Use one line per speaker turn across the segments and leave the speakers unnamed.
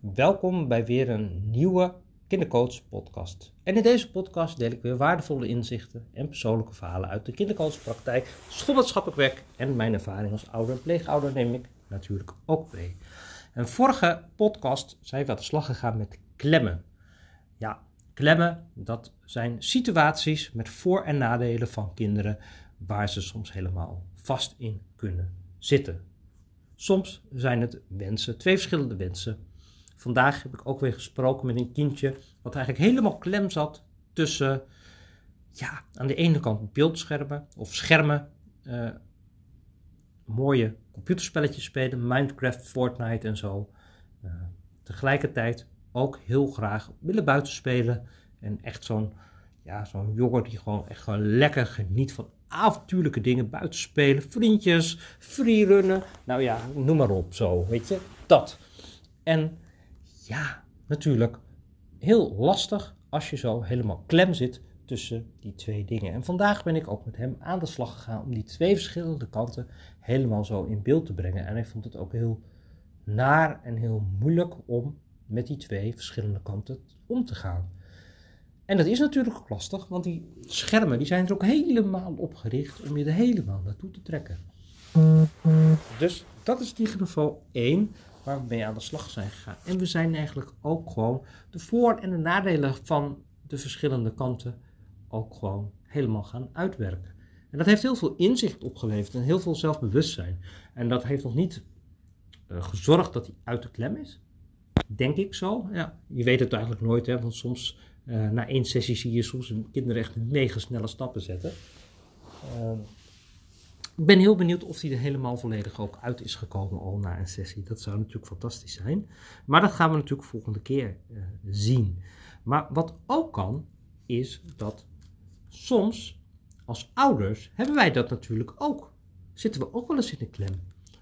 Welkom bij weer een nieuwe Kindercoach podcast. En in deze podcast deel ik weer waardevolle inzichten en persoonlijke verhalen uit de kindercoachpraktijk, schoolmaatschappelijk werk en mijn ervaring als ouder en pleegouder neem ik natuurlijk ook mee. En vorige podcast zijn we aan de slag gegaan met klemmen. Ja, klemmen, dat zijn situaties met voor- en nadelen van kinderen waar ze soms helemaal vast in kunnen zitten. Soms zijn het wensen, twee verschillende wensen. Vandaag heb ik ook weer gesproken met een kindje wat eigenlijk helemaal klem zat tussen, ja, aan de ene kant beeldschermen of schermen, uh, mooie computerspelletjes spelen, Minecraft, Fortnite en zo. Uh, tegelijkertijd ook heel graag willen buiten spelen en echt zo'n ja, zo'n jongen die gewoon echt gewoon lekker geniet van avontuurlijke dingen, buiten spelen, vriendjes, freerunnen, nou ja, noem maar op zo, weet je, dat. En ja, natuurlijk heel lastig als je zo helemaal klem zit tussen die twee dingen. En vandaag ben ik ook met hem aan de slag gegaan om die twee verschillende kanten helemaal zo in beeld te brengen. En hij vond het ook heel naar en heel moeilijk om met die twee verschillende kanten om te gaan. En dat is natuurlijk ook lastig, want die schermen die zijn er ook helemaal op gericht om je er helemaal naartoe te trekken. Dus dat is in ieder geval één mee aan de slag zijn gegaan. En we zijn eigenlijk ook gewoon de voor- en de nadelen van de verschillende kanten ook gewoon helemaal gaan uitwerken. En dat heeft heel veel inzicht opgeleverd en heel veel zelfbewustzijn. En dat heeft nog niet uh, gezorgd dat hij uit de klem is. Denk ik zo. Ja, je weet het eigenlijk nooit, hè, want soms uh, na één sessie zie je soms kinderen echt mega snelle stappen zetten. Uh, ik ben heel benieuwd of die er helemaal volledig ook uit is gekomen al na een sessie. Dat zou natuurlijk fantastisch zijn. Maar dat gaan we natuurlijk volgende keer uh, zien. Maar wat ook kan, is dat soms als ouders hebben wij dat natuurlijk ook. Zitten we ook wel eens in de klem.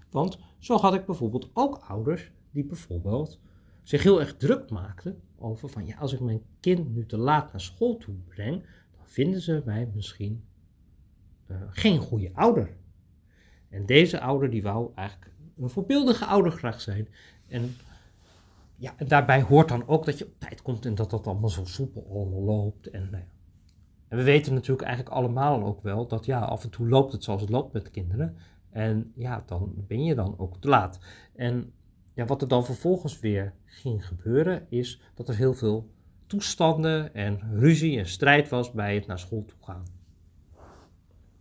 Want zo had ik bijvoorbeeld ook ouders die bijvoorbeeld zich heel erg druk maakten over van ja, als ik mijn kind nu te laat naar school toe breng, dan vinden ze mij misschien uh, geen goede ouder. En deze ouder die wou eigenlijk een voorbeeldige ouder graag zijn. En ja, daarbij hoort dan ook dat je op tijd komt en dat dat allemaal zo soepel allemaal loopt. En, nou ja. en we weten natuurlijk eigenlijk allemaal ook wel dat ja, af en toe loopt het zoals het loopt met kinderen. En ja, dan ben je dan ook te laat. En ja, wat er dan vervolgens weer ging gebeuren, is dat er heel veel toestanden en ruzie en strijd was bij het naar school toe gaan.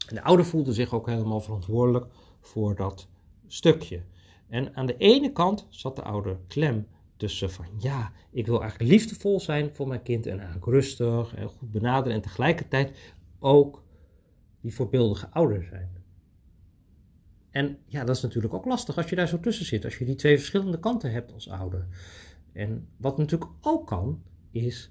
En de ouder voelde zich ook helemaal verantwoordelijk voor dat stukje. En aan de ene kant zat de ouder klem tussen van ja, ik wil eigenlijk liefdevol zijn voor mijn kind en eigenlijk rustig en goed benaderen en tegelijkertijd ook die voorbeeldige ouder zijn. En ja, dat is natuurlijk ook lastig als je daar zo tussen zit, als je die twee verschillende kanten hebt als ouder. En wat natuurlijk ook kan, is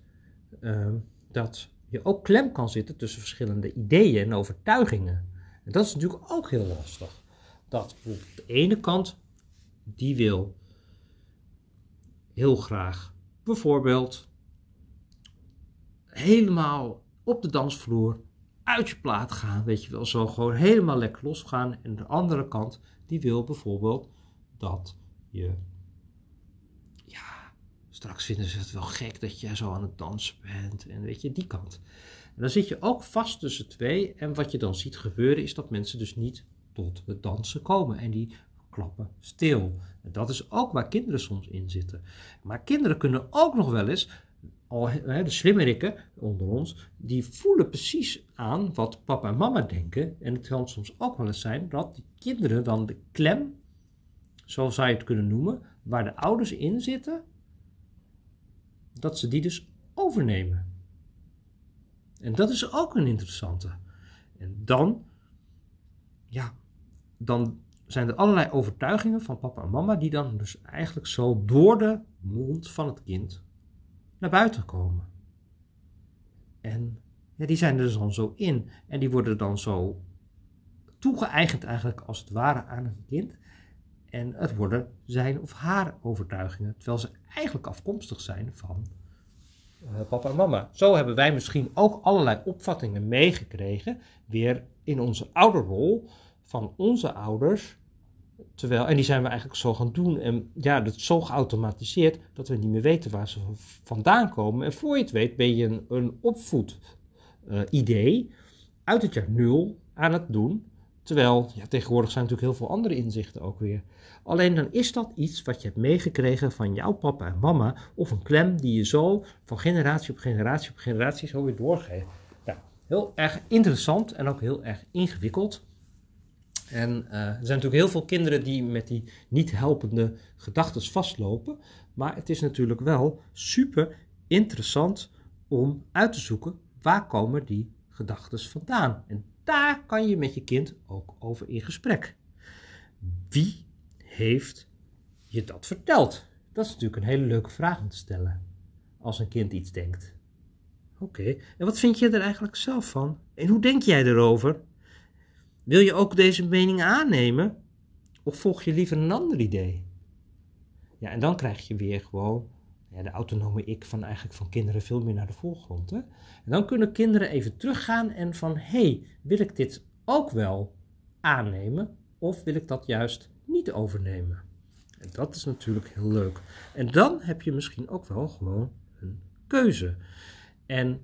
uh, dat je ook klem kan zitten tussen verschillende ideeën en overtuigingen. En dat is natuurlijk ook heel lastig. Dat bijvoorbeeld de ene kant, die wil heel graag bijvoorbeeld helemaal op de dansvloer uit je plaat gaan, weet je wel, zo gewoon helemaal lekker losgaan. En de andere kant, die wil bijvoorbeeld dat je, straks vinden ze het wel gek dat jij zo aan het dansen bent. En weet je, die kant. Dan zit je ook vast tussen twee. En wat je dan ziet gebeuren, is dat mensen dus niet tot het dansen komen. En die klappen stil. En dat is ook waar kinderen soms in zitten. Maar kinderen kunnen ook nog wel eens al, de slimmerikken onder ons, die voelen precies aan wat papa en mama denken. En het kan soms ook wel eens zijn dat kinderen dan de klem, zo zou je het kunnen noemen, waar de ouders in zitten, dat ze die dus overnemen. En dat is ook een interessante. En dan, ja, dan zijn er allerlei overtuigingen van papa en mama die dan dus eigenlijk zo door de mond van het kind naar buiten komen. En ja, die zijn er dan zo in. En die worden dan zo toegeëigend eigenlijk als het ware aan een kind. En het worden zijn of haar overtuigingen. Terwijl ze eigenlijk afkomstig zijn van uh, papa en mama. Zo hebben wij misschien ook allerlei opvattingen meegekregen. Weer in onze ouderrol van onze ouders. Terwijl, en die zijn we eigenlijk zo gaan doen. En ja, dat is zo geautomatiseerd dat we niet meer weten waar ze vandaan komen. En voor je het weet ben je een, een opvoedidee uh, uit het jaar nul aan het doen. Terwijl ja, tegenwoordig zijn natuurlijk heel veel andere inzichten ook weer. Alleen dan is dat iets wat je hebt meegekregen van jouw papa en mama. Of een klem die je zo van generatie op generatie op generatie zo weer doorgeeft. Nou, heel erg interessant en ook heel erg ingewikkeld. En uh, er zijn natuurlijk heel veel kinderen die met die niet helpende gedachten vastlopen. Maar het is natuurlijk wel super interessant om uit te zoeken waar komen die gedachten vandaan. En daar kan je met je kind ook over in gesprek. Wie heeft je dat verteld? Dat is natuurlijk een hele leuke vraag om te stellen als een kind iets denkt. Oké, en wat vind je er eigenlijk zelf van? En hoe denk jij erover? Wil je ook deze mening aannemen? Of volg je liever een ander idee? Ja, en dan krijg je weer gewoon de autonome ik van eigenlijk van kinderen veel meer naar de voorgrond. Hè? En dan kunnen kinderen even teruggaan en van, hé, hey, wil ik dit ook wel aannemen? Of wil ik dat juist niet overnemen? En dat is natuurlijk heel leuk. En dan heb je misschien ook wel gewoon een keuze. En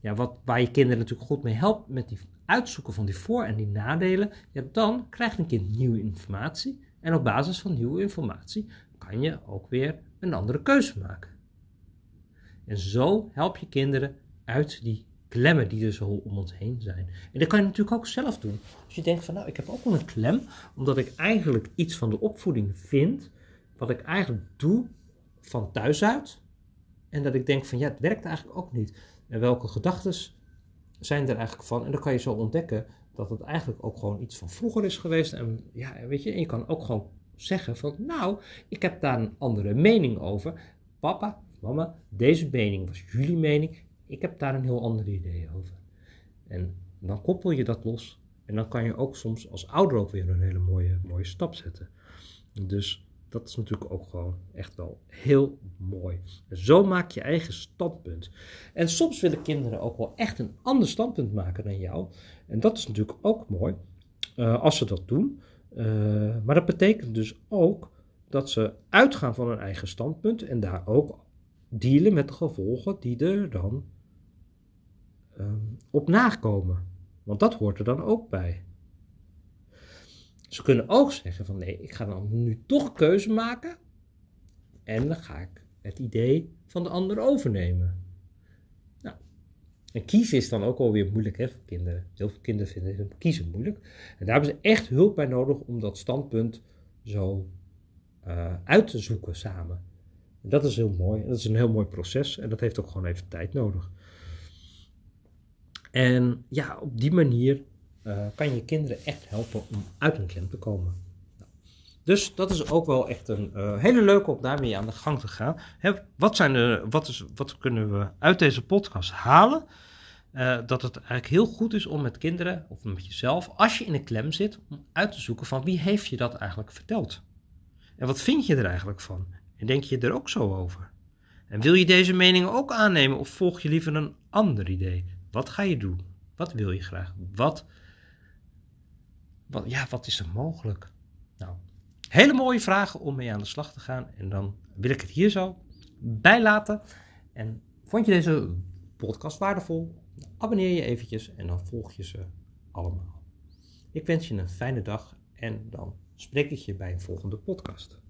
ja, wat, waar je kinderen natuurlijk goed mee helpt met die uitzoeken van die voor- en die nadelen, ja, dan krijgt een kind nieuwe informatie. En op basis van nieuwe informatie kan je ook weer een andere keuze maken. En zo help je kinderen uit die klemmen die er zo om ons heen zijn. En dat kan je natuurlijk ook zelf doen. Als je denkt van nou, ik heb ook wel een klem, omdat ik eigenlijk iets van de opvoeding vind, wat ik eigenlijk doe van thuis uit. En dat ik denk van ja, het werkt eigenlijk ook niet. En welke gedachten zijn er eigenlijk van? En dan kan je zo ontdekken dat het eigenlijk ook gewoon iets van vroeger is geweest. En ja, weet je, en je kan ook gewoon zeggen van nou, ik heb daar een andere mening over. Papa, mama, deze mening was jullie mening. Ik heb daar een heel ander idee over. En dan koppel je dat los. En dan kan je ook soms als ouder ook weer een hele mooie, mooie stap zetten. Dus dat is natuurlijk ook gewoon echt wel heel mooi. zo maak je eigen standpunt. En soms willen kinderen ook wel echt een ander standpunt maken dan jou. En dat is natuurlijk ook mooi uh, als ze dat doen. Uh, maar dat betekent dus ook dat ze uitgaan van hun eigen standpunt en daar ook dealen met de gevolgen die er dan um, op nakomen. Want dat hoort er dan ook bij. Ze kunnen ook zeggen van nee, ik ga dan nu toch keuze maken en dan ga ik het idee van de ander overnemen. En kiezen is dan ook alweer moeilijk hè, voor kinderen. Heel veel kinderen vinden kiezen moeilijk. En daar hebben ze echt hulp bij nodig om dat standpunt zo uh, uit te zoeken samen. En dat is heel mooi. Dat is een heel mooi proces en dat heeft ook gewoon even tijd nodig. En ja, op die manier uh, kan je kinderen echt helpen om uit een klem te komen. Dus dat is ook wel echt een uh, hele leuke om daarmee aan de gang te gaan. Wat, zijn de, wat, is, wat kunnen we uit deze podcast halen? Uh, dat het eigenlijk heel goed is om met kinderen of met jezelf, als je in een klem zit, om uit te zoeken van wie heeft je dat eigenlijk verteld? En wat vind je er eigenlijk van? En denk je er ook zo over? En wil je deze mening ook aannemen of volg je liever een ander idee? Wat ga je doen? Wat wil je graag? Wat wat, ja, wat is er mogelijk? Hele mooie vragen om mee aan de slag te gaan. En dan wil ik het hier zo bij laten. En vond je deze podcast waardevol? Abonneer je eventjes en dan volg je ze allemaal. Ik wens je een fijne dag en dan spreek ik je bij een volgende podcast.